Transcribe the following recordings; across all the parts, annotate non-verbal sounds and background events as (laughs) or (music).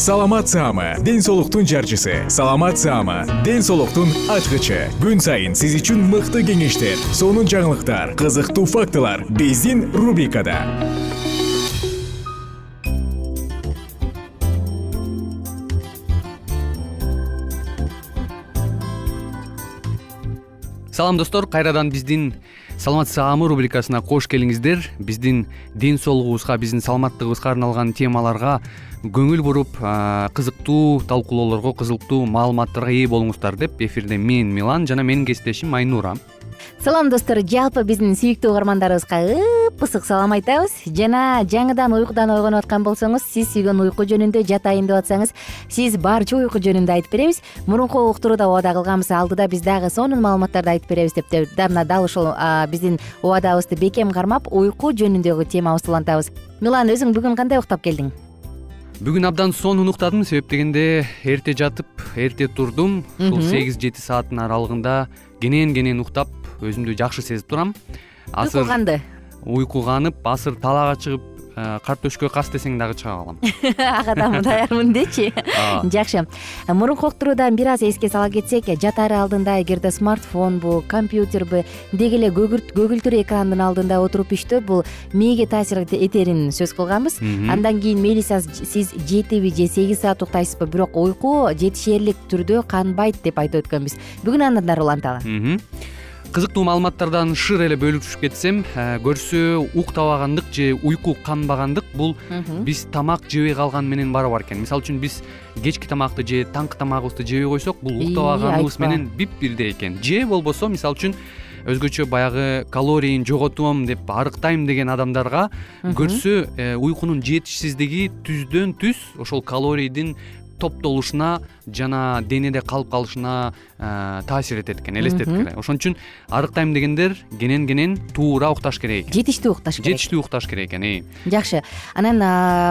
саламат саама ден соолуктун жарчысы. Саламат саама ден соолуктун ачкычы. Күн сайын сиз үчүн мыкты кеңештер сонун жаңылыктар кызыктуу фактылар биздин рубрикада. Салам достор. Кайрадан биздин саламат саамы рубрикасына кош келиңиздер. Биздин ден соолугубузга биздин саламаттыгыбызга арналган темаларга көңүл буруп кызыктуу талкуулоолорго кызыктуу маалыматтарга ээ болуңуздар деп эфирде мен милан жана менин кесиптешим айнура. Салам достор. Жалпы биздин сүйүктүү угармандарыбызга ыып ысык салам айтабыз. Жана жаңыдан уйкудан ойгонуп аткан болсоңуз сиз сүйгөн уйку жөнүндө жатайын деп атсаңыз сиз барча уйку жөнүндө айтып беребиз. Мурунку уктурууда убада кылганбыз. Алдыда биз дагы сонун маалыматтарды айтып беребиз деп мына дал ушул биздин убадабызды бекем кармап уйку жөнүндөгү темабызды улантабыз. Милан өзүң бүгүн кандай уктап келдиң бүгүн абдан сонун уктадым себеп дегенде эрте жатып эрте турдум. Ушул сегиз жети сааттын аралыгында кенен кенен уктап өзүмдү жакшы сезип турам. Уйку канды уйкуганып азыр талаага чыгып кар төшкө кас десең дагы чыга калам (laughs) ага дагы даярмын дечи жакшы. Мурунку уктуруудан бир аз эске сала кетсек жатаар алдында эгерде смартфонбу компьютерби деги эле көгүлтүр экрандын алдында отуруп иштөө бул мээге таасир этерин сөз кылганбыз. Андан кийин мейли сиз жетиби же сегиз саат уктайсызбы бирок уйку жетишээрлик түрдө канбайт деп айтып өткөнбүз. Бүгүн андан дары уланталы кызыктуу маалыматтардан шыр эле бөлүшүп кетсем э, көрсө уктабагандык же уйку канбагандык бул биз тамак жебей калган менен барабар экен. Мисалы үчүн биз кечки тамакты же таңкы тамагыбызды жебей койсок бул уктабаганыбыз менен бип бирдей экен. Же болбосо мисалы үчүн өзгөчө баягы калорийин жоготом деп арыктайм деген адамдарга көрсө э, уйкунун жетишсиздиги түздөн түз ошол калорийдин топтолушуна жана денеде калып калышына э, таасир этет экен элестетип эле ошон үчүн арыктайм дегендер кенен кенен туура укташ керек экен. Жетиштүү укташ керек. Жетиштүү укташ керек экен жакшы. Анан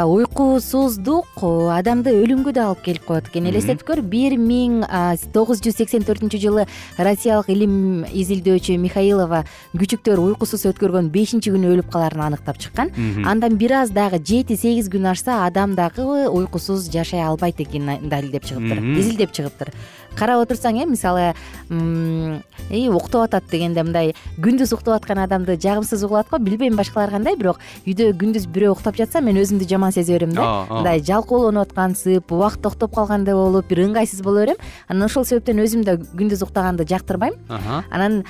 уйкусуздук адамды өлүмгө да алып келип коет экен. Элестетип көр бир миң тогуз жүз сексен төртүнчү жылы россиялык илим изилдөөчү михаилова күчүктөр уйкусуз өткөргөн бешинчи күнү өлүп калаарын аныктап чыккан. Андан бир аз дагы жети сегиз күн ашса адам дагы уйкусуз жашай албайт экенин далилдеп чыгыптыр изилдеп чыгыптыр карап отурсаң э мисалы уктап атат дегенде мындай күндүз уктап аткан адамды жагымсыз угулат го билбейм башкалар кандай бирок үйдө күндүз бирөө уктап жатса мен өзүмдү жаман сезе берем да мындай жалкоолонуп аткансып убакыт токтоп калгандай болуп бир ыңгайсыз боло берем. Анан ошол себептен өзүм да күндүз уктаганды жактырбайм. Анан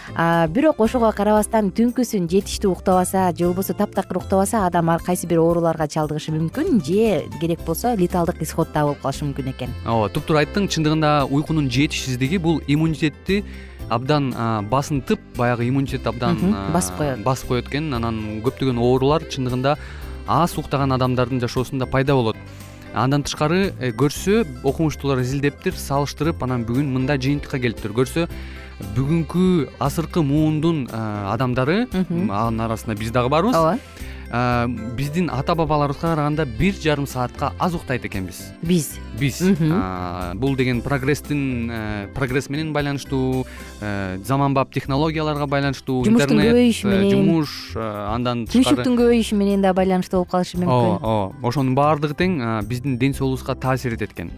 бирок ошого карабастан түнкүсүн жетиштүү уктабаса же болбосо таптакыр уктабаса адам ар кайсы бир ооруларга чалдыгышы мүмкүн же керек болсо леталдык исход дагы болуп калышы мүмкүн экен. Ооба туптуура айттың чындыгында уйкунун жетишсиздиги бул иммунитетти абдан басынтып баягы иммунитетти абдан басып коет. басып коет экен. Анан көптөгөн оорулар чындыгында аз уктаган адамдардын жашоосунда пайда болот. Андан тышкары э, көрсө окумуштуулар изилдептир салыштырып анан бүгүн мындай жыйынтыкка келиптир. Көрсө бүгүнкү асыркы муундун адамдары анын арасында биз дагы барбыз. Ооба биздин ата бабаларыбызга караганда бир жарым саатка аз уктайт экенбиз. Биз. Биз. Бул деген прогресстин э, прогресс менен байланыштуу э, заманбап технологияларга байланыштуу жумуштун көбөйүшү менен. жумуш андан тышкары. Түйшүктүн көбөйүшү менен да байланыштуу болуп калышы мүмкүн. Ооба ошонун баардыгы тең биздин ден соолугубузга таасир этет экен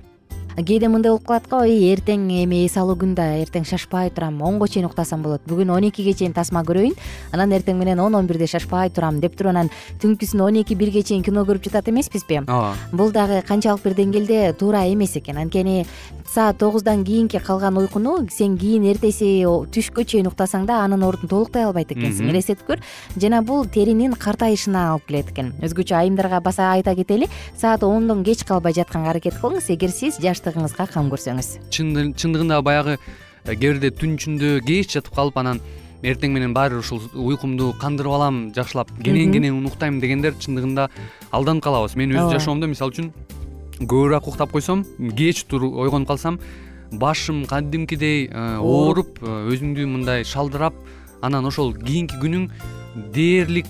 кээде мындай болуп калат го эртең эми эс алуу күн да эртең шашпай турам онго чейин уктасам болот. Бүгүн он экиге чейин тасма көрөйүн анан эртең менен он он бирде шашпай турам деп туруп анан түнкүсүн он эки бирге чейин кино көрүп жатат эмеспизби? Ооба. Бул дагы канчалык бир деңгээлде туура эмес экен. Анткени саат тогуздан кийинки калган уйкуну сен кийин эртеси түшкө чейин уктасаң да анын ордун толуктай албайт экенсиң. Элестетип көр. Жана бул теринин картайышына алып келет экен. Өзгөчө айымдарга баса айта кетели саат ондон кеч калбай жатканга аракет кылыңыз. Эгер сиз кам көрсөңүз. Чындыгында баягы кээ бирде түн ичинде кеч жатып калып анан эртең менен баары бир ушул уйкумду кандырып алам жакшылап кенен кенен уктайм дегендер чындыгында алданып калабыз. Мен өз жашоомдо мисалы үчүн көбүрөөк уктап койсом кеч ойгонуп калсам башым кадимкидей э, ооруп э, өзүңдү мындай шалдырап анан ошол кийинки күнүң дээрлик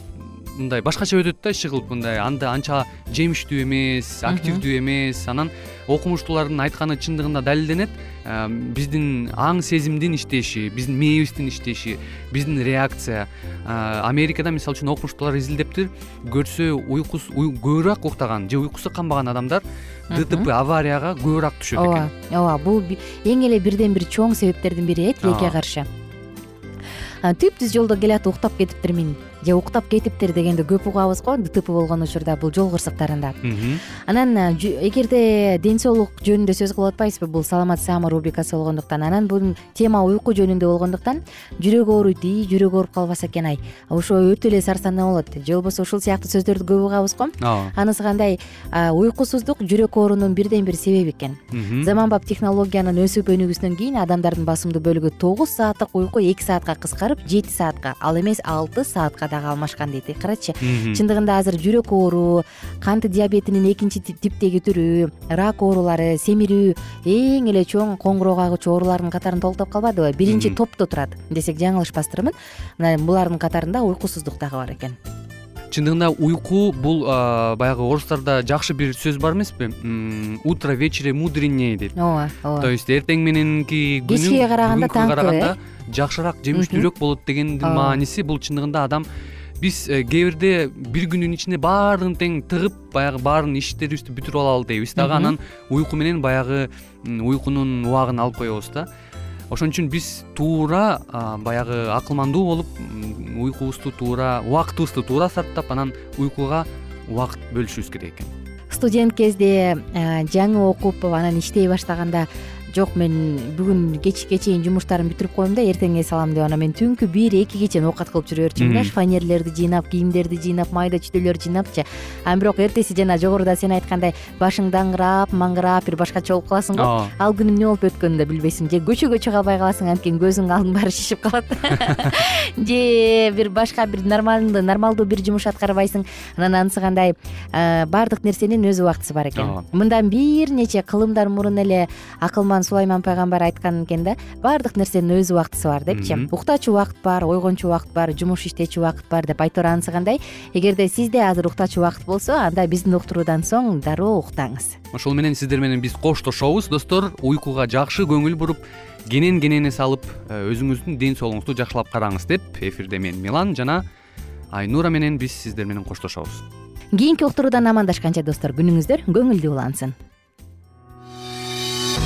мындай башкача өтөт да иши кылып мындай анда анча жемиштүү эмес активдүү эмес анан окумуштуулардын айтканы чындыгында далилденет. Э, биздин аң сезимдин иштеши биздин мээбиздин иштеши биздин реакция. Америкада мисалы үчүн окумуштуулар изилдептир көрсө уйкусу көбүрөөк уктаган же уйкусу канбаган адамдар дтп аварияга көбүрөөк түшөт экен. ооба ооба бул эң эле бирден бир чоң себептердин бири э тилекке каршы. Түп түз жолдо келатып уктап кетиптирмин же уктап кетиптир дегенди көп угабыз го дтп болгон учурда бул жол кырсыктарында. Анан эгерде ден соолук жөнүндө сөз кылып атпайбызбы бул саламат саама рубрикасы болгондуктан анан бул тема уйку жөнүндө болгондуктан жүрөк ооруйт ии жүрөгү ооруп калбаса экен ай. Ошо өтө эле сарсанаа болот же болбосо ушул сыяктуу сөздөрдү көп угабыз го. Ооба анысы кандай? Уйкусуздук жүрөк оорунун бирден бир себеби экен. Заманбап технологиянын өсүп өнүгүүсүнөн кийин адамдардын басымдуу бөлүгү тогуз сааттык уйку эки саатка кыскарып жети саатка ал эмес алты саатка дагы алмашкан дейт карачы. Чындыгында азыр жүрөк оору кант диабетинин экинчи типтеги түрү рак оорулары семирүү эң эле чоң коңгуроо кагуучу оорулардын катарына толуктоп калбадыбы? Биринчи топто турат десек жаңылышпастырмын мына булардын катарында уйкусуздук дагы бар экен чындыгында уйку бул баягы орустарда жакшы бир сөз бар эмеспи? Утро вечере мудренее дейт ооба ооба. То есть эртең мененки күнүң кечкиге караганда жакшыраак жемиштүүрөөк болот дегендин мааниси бул чындыгында адам биз э, кээ бирде бир күнүн ичинде баардыгын тең тыгып баягы баарын иштерибизди бүтүрүп алалы дейбиз. Дагы анан уйку менен баягы уйкунун убагын алып коебуз да ошон үчүн биз туура баягы акылмандуу болуп уйкубузду туура убактыбызды туура сарптап анан уйкуга убакыт бөлүшүбүз керек экен. Студент кезде жаңы окуп анан иштей баштаганда жок мен бүгүн кечке чейин жумуштарымды бүтүрүп коем да эртең эс алам деп анан мен түнкү бир экиге чейин оокат кылып жүрө берчүмүн да фанерлерди жыйнап кийимдерди жыйнап майда чүйдөлөрдү жыйнапчы. Анан бирок эртеси жана жогоруда сен айткандай башың даңгырап маңгырап бир башкача болуп каласың го. Ал күнүң эмне болуп өткөнүн да билбейсиң. Же көчөгө чыга албай каласың анткени көзүңдүн алдың баары шишип калат (laughs) же бир башка бир нормалдуу нормалдуу бир жумуш аткарбайсың. Анан анысы кандай баардык нерсенин өз убактысы бар экен. Мындан бир нече кылымдар мурун эле акылман сулайман пайгамбар айткан экен да баардык нерсенин өз убактысы бар депчи уктачу убакыт бар ойгончу убакыт бар жумуш иштечү убакыт бар деп айтор анысы кандай. Эгерде сизде азыр уктачу убакыт болсо анда биздин уктуруудан соң дароо уктаңыз. Ошол менен сиздер менен биз коштошобуз. Достор уйкуга жакшы көңүл буруп кенен кенен эс алып э, өзүңүздүн ден соолугуңузду жакшылап караңыз деп эфирде мен милан жана айнура менен биз сиздер менен коштошобуз. Кийинки уктуруудан амандашканча достор күнүңүздөр көңүлдүү улансын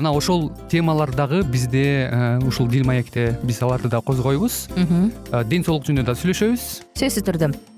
мына ошол темалар дагы бизде ушул дил маекте биз аларды да козгойбуз. Ден соолук жөнүндө да сүйлөшөбүз. Сөзсүз түрдө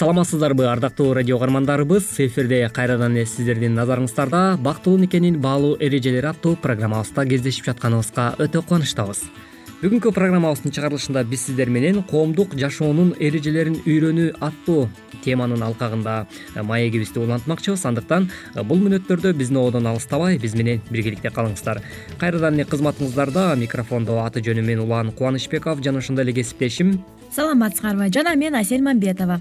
саламатсыздарбы ардактуу радио каармандарыбыз эфирде кайрадан эле сиздердин назарыңыздарда бактылуу никенин баалуу эрежелери аттуу программабызда кездешип жатканыбызга өтө кубанычтабыз. Бүгүнкү программабыздын чыгарылышында биз сиздер менен коомдук жашоонун эрежелерин үйрөнүү аттуу теманын алкагында маегибизди улантмакчыбыз. Андыктан бул мүнөттөрдө биздин ободон алыстабай биз менен биргеликте калыңыздар. Кайрадан эле кызматыңыздарда микрофондо аты жөнүм мен улан кубанычбеков жана ошондой эле кесиптешим саламатсыңарбы жана мен асель мамбетова.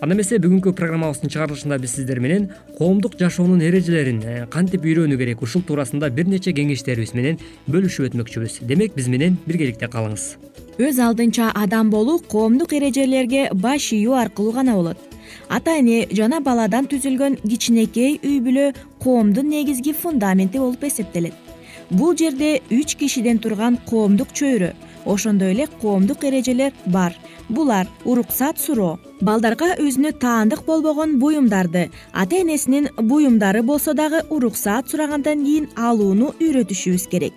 Анда эмесе бүгүнкү программабыздын чыгарылышында биз сиздер менен коомдук жашоонун эрежелерин э, кантип үйрөнүү керек ушул туурасында бир нече кеңештерибиз менен бөлүшүп өтмөкчүбүз. Демек биз менен биргеликте калыңыз. Өз алдынча адам болуу коомдук эрежелерге баш ийүү аркылуу гана болот. Ата эне жана баладан түзүлгөн кичинекей үй бүлө коомдун негизги фундаменти болуп эсептелет. Бул жерде үч кишиден турган коомдук чөйрө ошондой эле коомдук эрежелер бар. Булар уруксат суроо. Балдарга өзүнө таандык болбогон буюмдарды ата энесинин буюмдары болсо дагы уруксаат сурагандан кийин алууну үйрөтүшүбүз керек.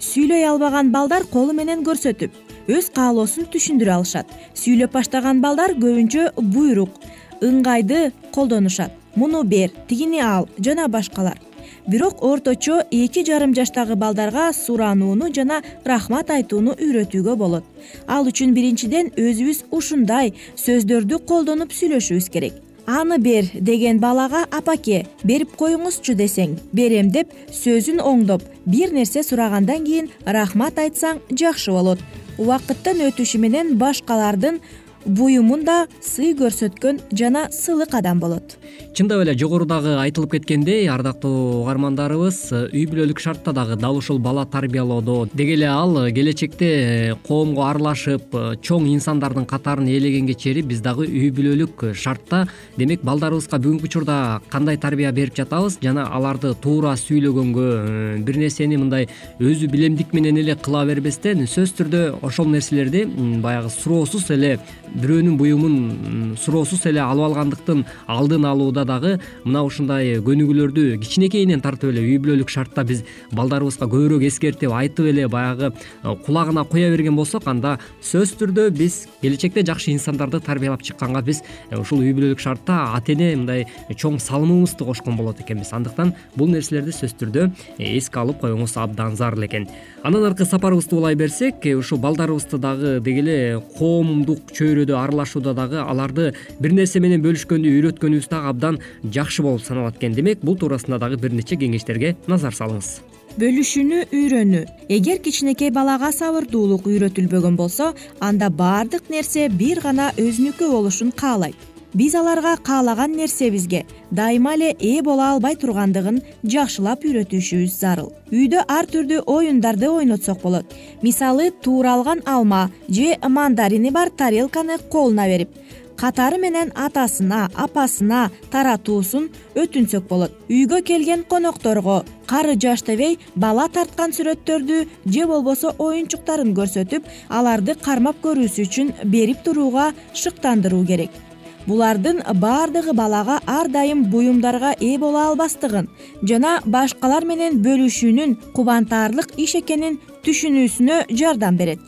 Сүйлөй албаган балдар колу менен көрсөтүп өз каалоосун түшүндүрө алышат. Сүйлөп баштаган балдар көбүнчө буйрук ыңгайды колдонушат. Муну бер тигини ал жана башкалар бирок орточо эки жарым жаштагы балдарга суранууну жана рахмат айтууну үйрөтүүгө болот. Ал үчүн биринчиден өзүбүз ушундай сөздөрдү колдонуп сүйлөшүбүз керек. Аны бер деген балага апаке берип коюңузчу десең берем деп сөзүн оңдоп бир нерсе сурагандан кийин рахмат айтсаң жакшы болот. Убакыттын өтүшү менен башкалардын буюмун да сый көрсөткөн жана сылык адам болот. Чындап эле жогорудагы айтылып кеткендей ардактуу угармандарыбыз үй бүлөлүк шартта дагы дал ушул бала тарбиялоодо. Деги эле ал келечекте коомго аралашып чоң инсандардын катарын ээлегенге чейин биз дагы үй бүлөлүк шартта демек балдарыбызга бүгүнкү учурда кандай тарбия берип жатабыз жана аларды туура сүйлөгөнгө э, бир нерсени мындай өзү билемдик менен эле кыла бербестен сөзсүз түрдө ошол нерселерди баягы суроосуз эле бирөөнүн буюмун суроосуз эле алып алгандыктын алдын алууда дагы мына ушундай көнүгүүлөрдү кичинекейинен тартып эле үй бүлөлүк шартта биз балдарыбызга көбүрөөк эскертип айтып эле баягы э, кулагына куя берген болсок анда сөзсүз түрдө биз келечекте жакшы инсандарды тарбиялап чыкканга биз э, ушул үй бүлөлүк шартта ата эне мындай чоң салымыбызды кошкон болот экенбиз. Андыктан бул нерселерди сөзсүз түрдө э, эске алып коюңуз абдан зарыл экен. Андан аркы сапарыбызды улай берсек ушул балдарыбызды дагы деги эле коомдук аралашууда дагы аларды бир нерсе менен бөлүшкөндү үйрөткөнүбүз дагы абдан жакшы болуп саналат экен. Демек бул туурасында дагы бир нече кеңештерге назар салыңыз. Бөлүшүүнү үйрөнүү эгер кичинекей балага сабырдуулук үйрөтүлбөгөн болсо анда баардык нерсе бир гана өзүнүкү болушун каалайт биз аларга каалаган нерсебизге дайыма эле ээ боло албай тургандыгын жакшылап үйрөтүшүбүз зарыл. Үйдө ар түрдүү оюндарды ойнотсок болот. Мисалы тууралган алма же мандарини бар тарелканы колуна берип катары менен атасына апасына таратуусун өтүнсөк болот. Үйгө келген конокторго кары жаш дебей бала тарткан сүрөттөрдү же болбосо оюнчуктарын көрсөтүп аларды кармап көрүүсү үчүн берип турууга шыктандыруу керек булардын баардыгы балага ар дайым буюмдарга ээ боло албастыгын жана башкалар менен бөлүшүүнүн кубантаарлык иш экенин түшүнүүсүнө жардам берет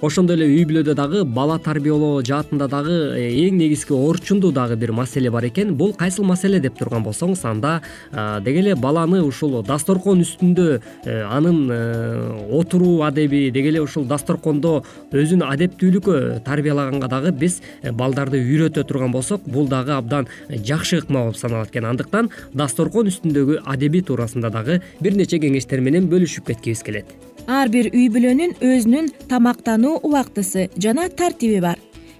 ошондой эле үй бүлөдө дагы бала тарбиялоо жаатында дагы э, эң негизги орчундуу дагы бир маселе бар экен. Бул кайсыл маселе деп турган болсоңуз анда деги эле баланы ушул дасторкон үстүндө э, анын э, отуруу адеби деги эле ушул дасторкондо өзүн адептүүлүккө тарбиялаганга дагы биз балдарды үйрөтө турган болсок бул дагы абдан жакшы ыкма болуп саналат экен. Андыктан дасторкон үстүндөгү адеби туурасында дагы бир нече кеңештер менен бөлүшүп кеткибиз келет ар бир үй бүлөнүн өзүнүн тамактануу убактысы жана тартиби бар.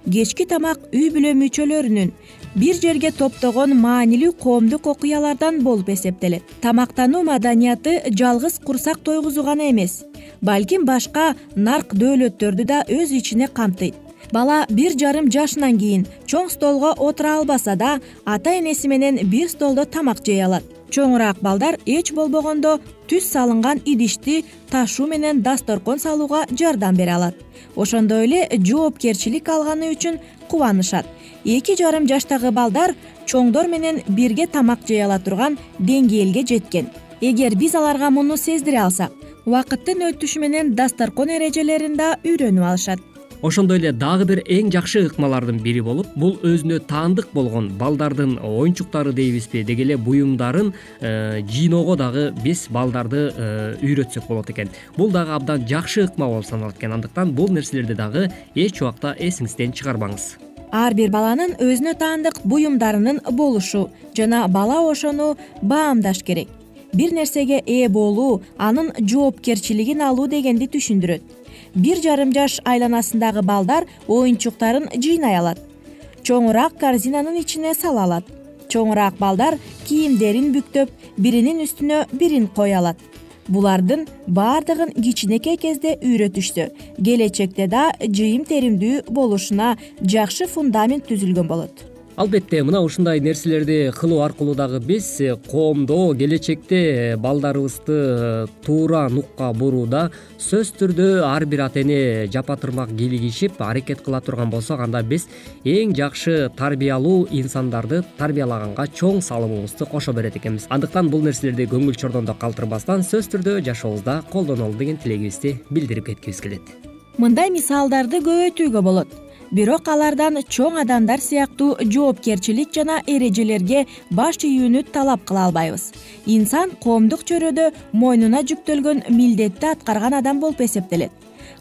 Кечки тамак үй бүлө мүчөлөрүнүн бир жерге топтогон маанилүү коомдук окуялардан болуп эсептелет. Тамактануу маданияты жалгыз курсак тойгузуу гана эмес балким башка нарк дөөлөттөрдү да өз ичине камтыйт. Бала бир жарым жашынан кийин чоң столго отура албаса да ата энеси менен бир столдо тамак жей алат чоңураак балдар эч болбогондо түз салынган идишти ташуу менен дасторкон салууга жардам бере алат. Ошондой эле жоопкерчилик алганы үчүн кубанышат. Эки жарым жаштагы балдар чоңдор менен бирге тамак жей ала турган деңгээлге жеткен. Эгер биз аларга муну сездире алсак убакыттын өтүшү менен дасторкон эрежелерин да үйрөнүп алышат ошондой эле дагы бир эң жакшы ыкмалардын бири болуп бул өзүнө таандык болгон балдардын оюнчуктары дейбизби деги эле буюмдарын э, жыйноого дагы биз балдарды э, үйрөтсөк болот экен. Бул дагы абдан жакшы ыкма болуп саналат экен. Андыктан бул нерселерди дагы эч убакта эсиңизден чыгарбаңыз. Ар бир баланын өзүнө таандык буюмдарынын болушу жана бала ошону баамдаш керек. Бир нерсеге ээ болуу анын жоопкерчилигин алуу дегенди түшүндүрөт бир жарым жаш айланасындагы балдар оюнчуктарын жыйнай алат. Чоңураак корзинанын ичине сала алат. Чоңураак балдар кийимдерин бүктөп биринин үстүнө бирин кое алат. Булардын баардыгын кичинекей кезде үйрөтүшсө келечекте да жыйым теримдүү болушуна жакшы фундамент түзүлгөн болот албетте мына ушундай нерселерди кылуу аркылуу дагы биз коомдо келечекте балдарыбызды туура нукка бурууда сөзсүз түрдө ар бир ата эне жапа тырмак кийлигишип аракет кыла турган болсок анда биз эң жакшы тарбиялуу инсандарды тарбиялаганга чоң салымыбызды кошо берет экенбиз. Андыктан бул нерселерди көңүл чордондо калтырбастан сөзсүз түрдө жашообузда колдонолу деген тилегибизди билдирип кеткибиз келет. Мындай мисалдарды көбөйтүүгө болот бирок алардан чоң адамдар сыяктуу жоопкерчилик жана эрежелерге баш ийүүнү талап кыла албайбыз. Инсан коомдук чөйрөдө мойнуна жүктөлгөн милдетти аткарган адам болуп эсептелет.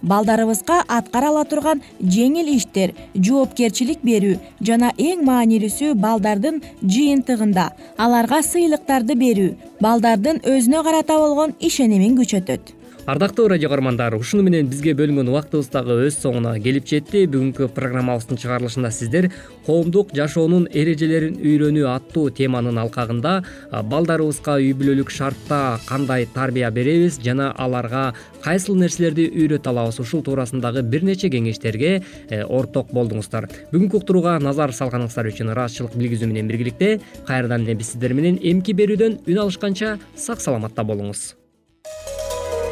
Балдарыбызга аткара ала турган жеңил иштер жоопкерчилик берүү жана эң маанилүүсү балдардын жыйынтыгында. Аларга сыйлыктарды берүү балдардын өзүнө карата болгон ишенимин күчөтөт ардактуу радио каармандар ушуну менен бизге бөлүнгөн убактыбыз дагы өз соңуна келип жетти. Бүгүнкү программабыздын чыгарылышында сиздер коомдук жашоонун эрежелерин үйрөнүү аттуу теманын алкагында балдарыбызга үй бүлөлүк шартта кандай тарбия беребиз жана аларга кайсыл нерселерди үйрөтө алабыз? Ушул туурасындагы бир нече кеңештерге э, орток болдуңуздар. Бүгүнкү уктурууга назар салганыңыздар үчүн ыраазычылык билгизүү менен биргеликте кайрадан эле биз сиздер менен эмки берүүдөн үн алышканча сак саламатта болуңуз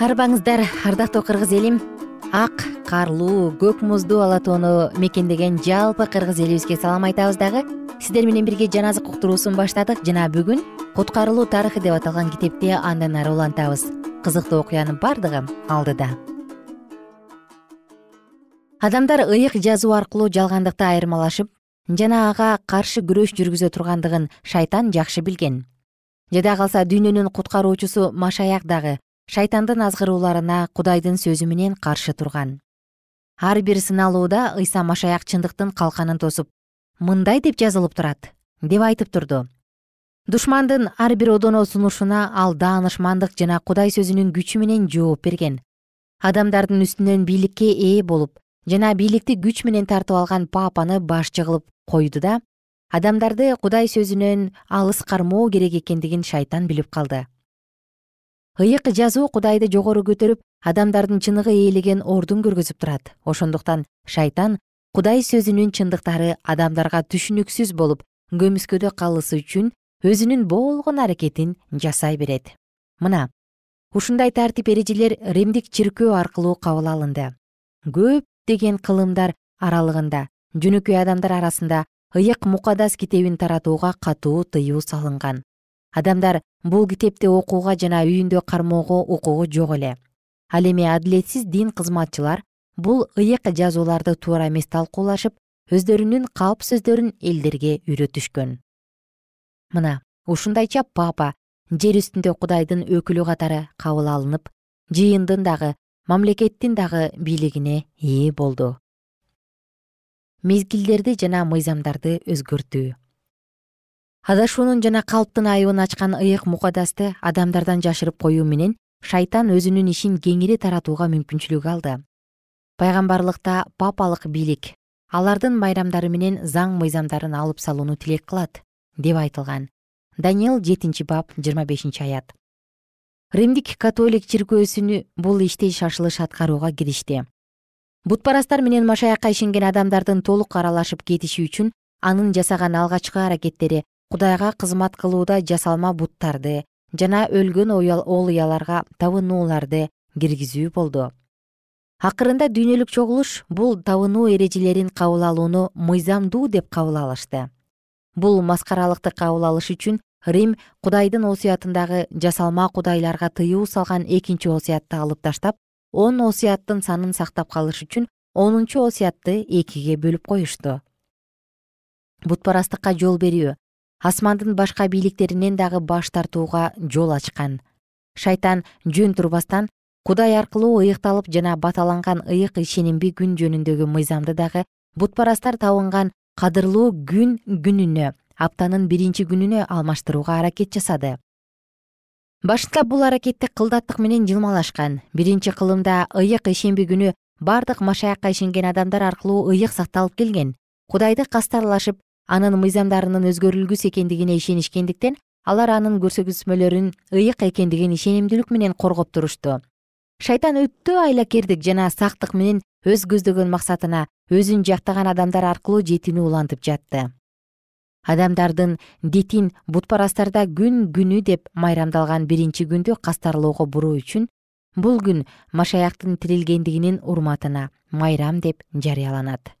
арбаңыздар ардактуу кыргыз элим. Ак карлуу көк муздуу ала тоону мекендеген жалпы кыргыз элибизге салам айтабыз дагы. Сиздер менен бирге жан азык уктуруусун баштадык. Жана бүгүн куткарылуу тарыхы деп аталган китепти андан ары улантабыз. Кызыктуу окуянын баардыгы алдыда. Адамдар ыйык жазуу аркылуу жалгандыкты айырмалашып жана ага каршы күрөш жүргүзө тургандыгын шайтан жакшы билген. Жада калса дүйнөнүн куткаруучусу машаяк дагы шайтандын азгырууларына кудайдын сөзү менен каршы турган. Ар бир сыналууда ыйса машаяк чындыктын калканын тосуп мындай деп жазылып турат деп айтып турду. Душмандын ар бир одоно сунушуна ал даанышмандык жана кудай сөзүнүн күчү менен жооп берген. Адамдардын үстүнөн бийликке ээ болуп жана бийликти күч менен тартып алган папаны башчы кылып койду да адамдарды кудай сөзүнөн алыс кармоо керек экендигин шайтан билип калды ыйык жазуу кудайды жогору көтөрүп адамдардын чыныгы ээлеген ордун көргөзүп турат. Ошондуктан шайтан кудай сөзүнүн чындыктары адамдарга түшүнүксүз болуп көмүскөдө калысы үчүн өзүнүн болгон аракетин жасай берет. Мына ушундай тартип эрежелер римдик чиркөө аркылуу кабыл алынды. Көптөгөн кылымдар аралыгында жөнөкөй адамдар арасында ыйык мукадас китебин таратууга катуу тыюу салынган адамдар бул китепти окууга жана үйүндө кармоого укугу жок эле. Ал эми адилетсиз дин кызматчылар бул ыйык жазууларды туура эмес талкуулашып өздөрүнүн калп сөздөрүн элдерге үйрөтүшкөн. Мына ушундайча папа жер үстүндө кудайдын өкүлү катары кабыл алынып жыйындын дагы мамлекеттин дагы бийлигине ээ болду. Мезгилдерди жана мыйзамдарды өзгөртүү адашуунун жана калптын айыбын ачкан ыйык мукадасты адамдардан жашырып коюу менен шайтан өзүнүн ишин кеңири таратууга мүмкүнчүлүк алды. Пайгамбарлыкта папалык бийлик алардын майрамдары менен заң мыйзамдарын алып салууну тилек кылат деп айтылган. Даниил жетинчи бап жыйырма бешинчи аят. Римдик католик чиркөөсүнү бул ишти шашылыш аткарууга киришти. Бутпарастар менен машаякка ишенген адамдардын толук аралашып кетиши үчүн анын жасаган алгачкы аракеттери кудайга кызмат кылууда жасалма буттарды жана өлгөн ол уяларга табынууларды киргизүү болду. Акырында дүйнөлүк чогулуш бул табынуу эрежелерин кабыл алууну мыйзамдуу деп кабыл алышты. Бул маскаралыкты кабыл алыш үчүн рим кудайдын осуятындагы жасалма кудайларга тыюу салган экинчи осуятты алып таштап он осуяттын санын сактап калыш үчүн онунчу осуятты экиге бөлүп коюшту. Бутпарастыкка жол берүү асмандын башка бийликтеринен дагы баш тартууга жол ачкан. Шайтан жөн турбастан кудай аркылуу ыйыкталып жана баталанган ыйык ишенимби күн жөнүндөгү мыйзамды дагы бутпарастар табынган кадырлуу күн күнүнө аптанын биринчи күнүнө алмаштырууга аракет жасады. Башында бул аракетти кылдаттык менен жылмалашкан. Биринчи кылымда ыйык ишемби күнү бардык машаякка ишенген адамдар аркылуу ыйык сакталып келген. Кудайды кастарлашып анын мыйзамдарынын өзгөрүлгүс экендигине ишенишкендиктен алар анын көрсөтмөлөрүн ыйык экендигин ишенимдүүлүк менен коргоп турушту. Шайтан өтө айлакердик жана сактык менен өз көздөгөн максатына өзүн жактаган адамдар аркылуу жетүүнү улантып жатты. Адамдардын дитин бутпарастарда күн күнү деп майрамдалган биринчи күндү кастарлоого буруу үчүн бул күн машаяктын тирилгендигинин урматына майрам деп жарыяланат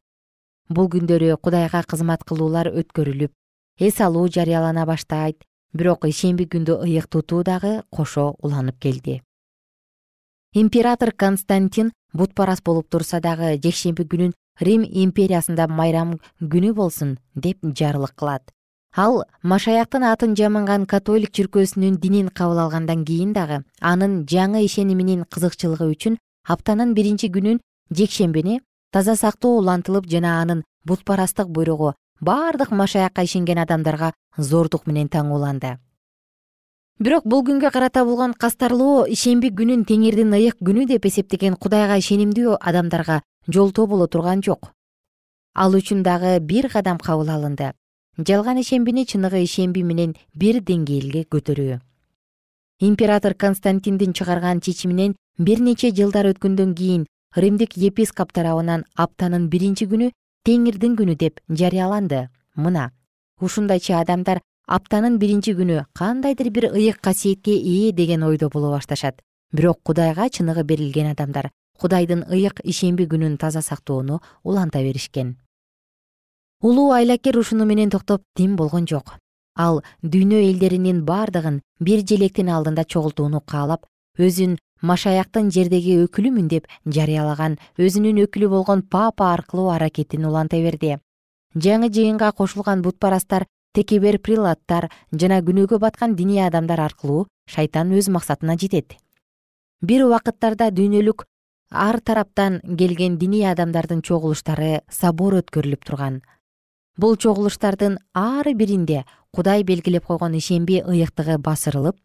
бул күндөрү кудайга кызмат кылуулар өткөрүлүп эс алуу жарыялана баштайт бирок ишемби күндү ыйык тутуу дагы кошо уланып келди. Император константин бутпарас болуп турса дагы жекшемби күнүн рим империясында майрам күнү болсун деп жарлык кылат. Ал машаяктын атын жаманган католик чиркөөсүнүн динин кабыл алгандан кийин дагы анын жаңы ишениминин кызыкчылыгы үчүн аптанын биринчи күнүн жекшембини таза сактоо улантылып жана анын бутпарастык буйругу бардык машаякка ишенген адамдарга зордук менен таңууланды. Бирок бул күнгө карата болгон кастарлоо ишемби күнүн теңирдин ыйык күнү деп эсептеген кудайга ишенимдүү адамдарга жолтоо боло турган жок. Ал үчүн дагы бир кадам кабыл алынды. Жалган ишембини чыныгы ишемби менен бир деңгээлге көтөрүү. Император константиндин чыгарган чечиминен бир нече жылдар өткөндөн кийин римдик епископ тарабынан аптанын биринчи күнү теңирдин күнү деп жарыяланды. Мына ушундайча адамдар аптанын биринчи күнү кандайдыр бир ыйык касиетке ээ деген ойдо боло башташат. Бирок кудайга чыныгы берилген адамдар кудайдын ыйык ишемби күнүн таза сактоону уланта беришкен. Улуу айлакер ушуну менен токтоп тим болгон жок. Ал дүйнө элдеринин бардыгын бир желектин алдында чогултууну каалап өзүн машаяктын жердеги өкүлүмүн деп жарыялаган өзүнүн өкүлү болгон папа аркылуу аракетин уланта берди. Жаңы жыйынга кошулган бутпарастар текебер прилаттар жана күнөөгө баткан диний адамдар аркылуу шайтан өз максатына жетет. Бир убакыттарда дүйнөлүк ар тараптан келген диний адамдардын чогулуштары собор өткөрүлүп турган. Бул чогулуштардын ар биринде кудай белгилеп койгон ишемби ыйыктыгы басырылып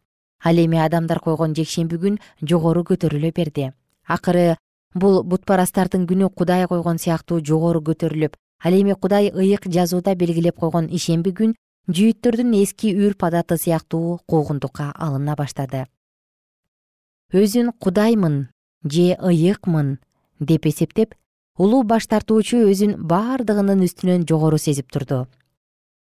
ал эми адамдар койгон жекшемби күн жогору көтөрүлө берди. Акыры бул бутпарастардын күнү кудай койгон сыяктуу жогору көтөрүлүп ал эми кудай ыйык жазууда белгилеп койгон ишемби күн жүйүттөрдүн эски үрп адаты сыяктуу куугунтукка алына баштады. Өзүн кудаймын же ыйыкмын деп эсептеп улуу баш тартуучу өзүн бардыгынын үстүнөн жогору сезип турду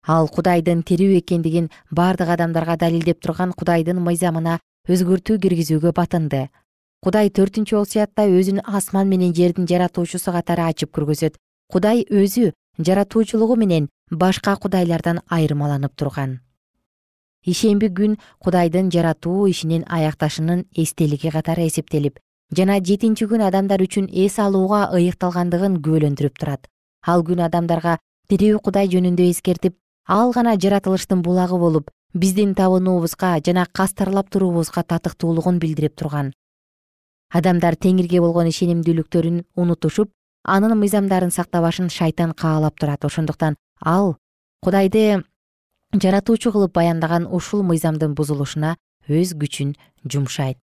ал кудайдын тирүү экендигин бардык адамдарга далилдеп турган кудайдын мыйзамына өзгөртүү киргизүүгө батынды. Кудай төртүнчү осуятта өзүн асман менен жердин жаратуучусу катары ачып көргөзөт. Кудай өзү жаратуучулугу менен башка кудайлардан айырмаланып турган. Ишемби күн кудайдын жаратуу ишинин аякташынын эстелиги катары эсептелип жана жетинчи күн адамдар үчүн эс алууга ыйыкталгандыгын күбөлөндүрүп турат. Ал күн адамдарга тирүү кудай жөнүндө эскертип ал гана жаратылыштын булагы болуп биздин табынуубузга жана кастарлап туруубузга татыктуулугун билдирип турган. Адамдар теңирге болгон ишенимдүүлүктөрүн унутушуп анын мыйзамдарын сактабашын шайтан каалап турат. Ошондуктан ал кудайды жаратуучу кылып баяндаган ушул мыйзамдын бузулушуна өз күчүн жумшайт.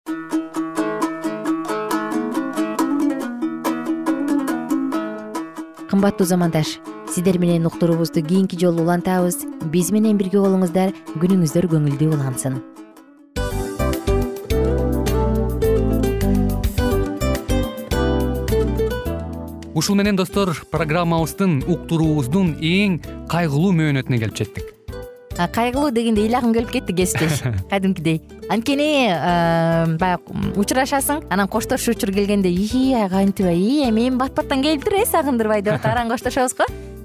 Кымбаттуу замандаш сиздер менен уктуруубузду кийинки жолу улантабыз. Биз менен бирге болуңуздар. Күнүңүздөр көңүлдүү улансын. Ушул менен достор программабыздын уктуруубуздун эң кайгылуу мөөнөтүнө келип жеттик. Кайгылуу дегенде ыйлагым келип кетти кесиптеш. (laughs) Кадимкидей анткени баягы учурашасың анан коштошуу учур келгенде ии кантип ии эми бат баттан келиптир э сагындырбай деп атып араң коштошобуз го